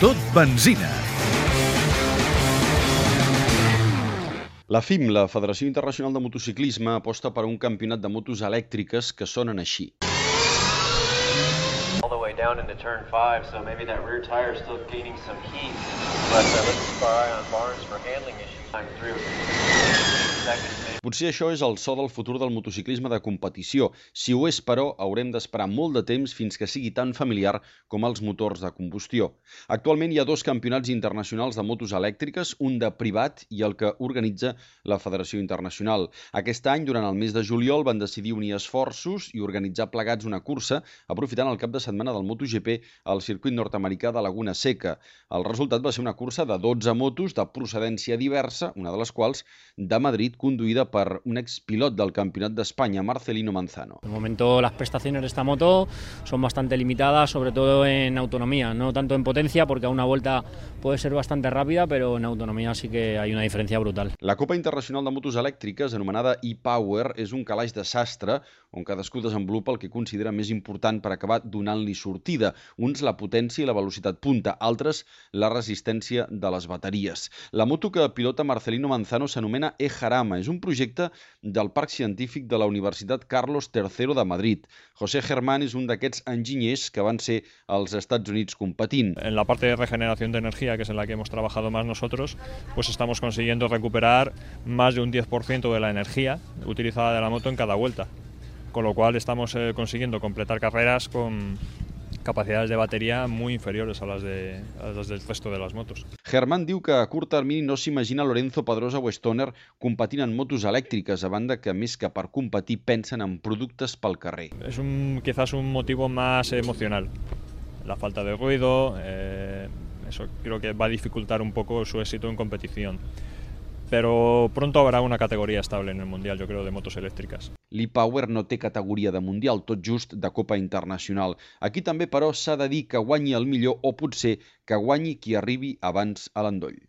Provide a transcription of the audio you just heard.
Tot benzina. La FIM, la Federació Internacional de Motociclisme, aposta per un campionat de motos elèctriques que sonen així. all the way down into turn five, so maybe that rear tire is still gaining some heat. But uh, let's keep our eye on Barnes for handling issues. Time through. Potser això és el so del futur del motociclisme de competició. Si ho és, però, haurem d'esperar molt de temps fins que sigui tan familiar com els motors de combustió. Actualment hi ha dos campionats internacionals de motos elèctriques, un de privat i el que organitza la Federació Internacional. Aquest any, durant el mes de juliol, van decidir unir esforços i organitzar plegats una cursa, aprofitant el cap de setmana del MotoGP al circuit nord-americà de Laguna Seca. El resultat va ser una cursa de 12 motos de procedència diversa, una de les quals de Madrid, conduïda per un expilot del Campionat d'Espanya, Marcelino Manzano. De momento las prestaciones de esta moto son bastante limitadas, sobre todo en autonomía, no tanto en potencia, porque a una vuelta puede ser bastante rápida, pero en autonomía sí que hay una diferencia brutal. La Copa Internacional de Motos Elèctriques, anomenada e-Power, és un calaix de sastre on cadascú desenvolupa el que considera més important per acabar donant-li sortida. Uns la potència i la velocitat punta, altres la resistència de les bateries. La moto que pilota Marcelino Manzano s'anomena E-Jarama. És un projecte del Parc Científic de la Universitat Carlos III de Madrid. José Germán és un d'aquests enginyers que van ser als Estats Units competint. En la parte de regeneración de que es en la que hemos trabajado más nosotros, pues estamos consiguiendo recuperar más de un 10% de la energía utilizada de la moto en cada vuelta. Con lo cual estamos eh, consiguiendo completar carreras con capacidades de batería muy inferiores a las, de, a las del resto de las motos. Germán diu que a curt termini no s'imagina Lorenzo Pedrosa o Stoner competint en motos elèctriques, a banda que més que per competir pensen en productes pel carrer. Es un, quizás un motivo más emocional. La falta de ruido, eh, eso creo que va a dificultar un poco su éxito en competición. Pero pronto habrá una categoría estable en el Mundial, yo creo, de motos eléctricas. L'e-Power no té categoria de Mundial, tot just de Copa Internacional. Aquí també, però, s'ha de dir que guanyi el millor o potser que guanyi qui arribi abans a l'endoll.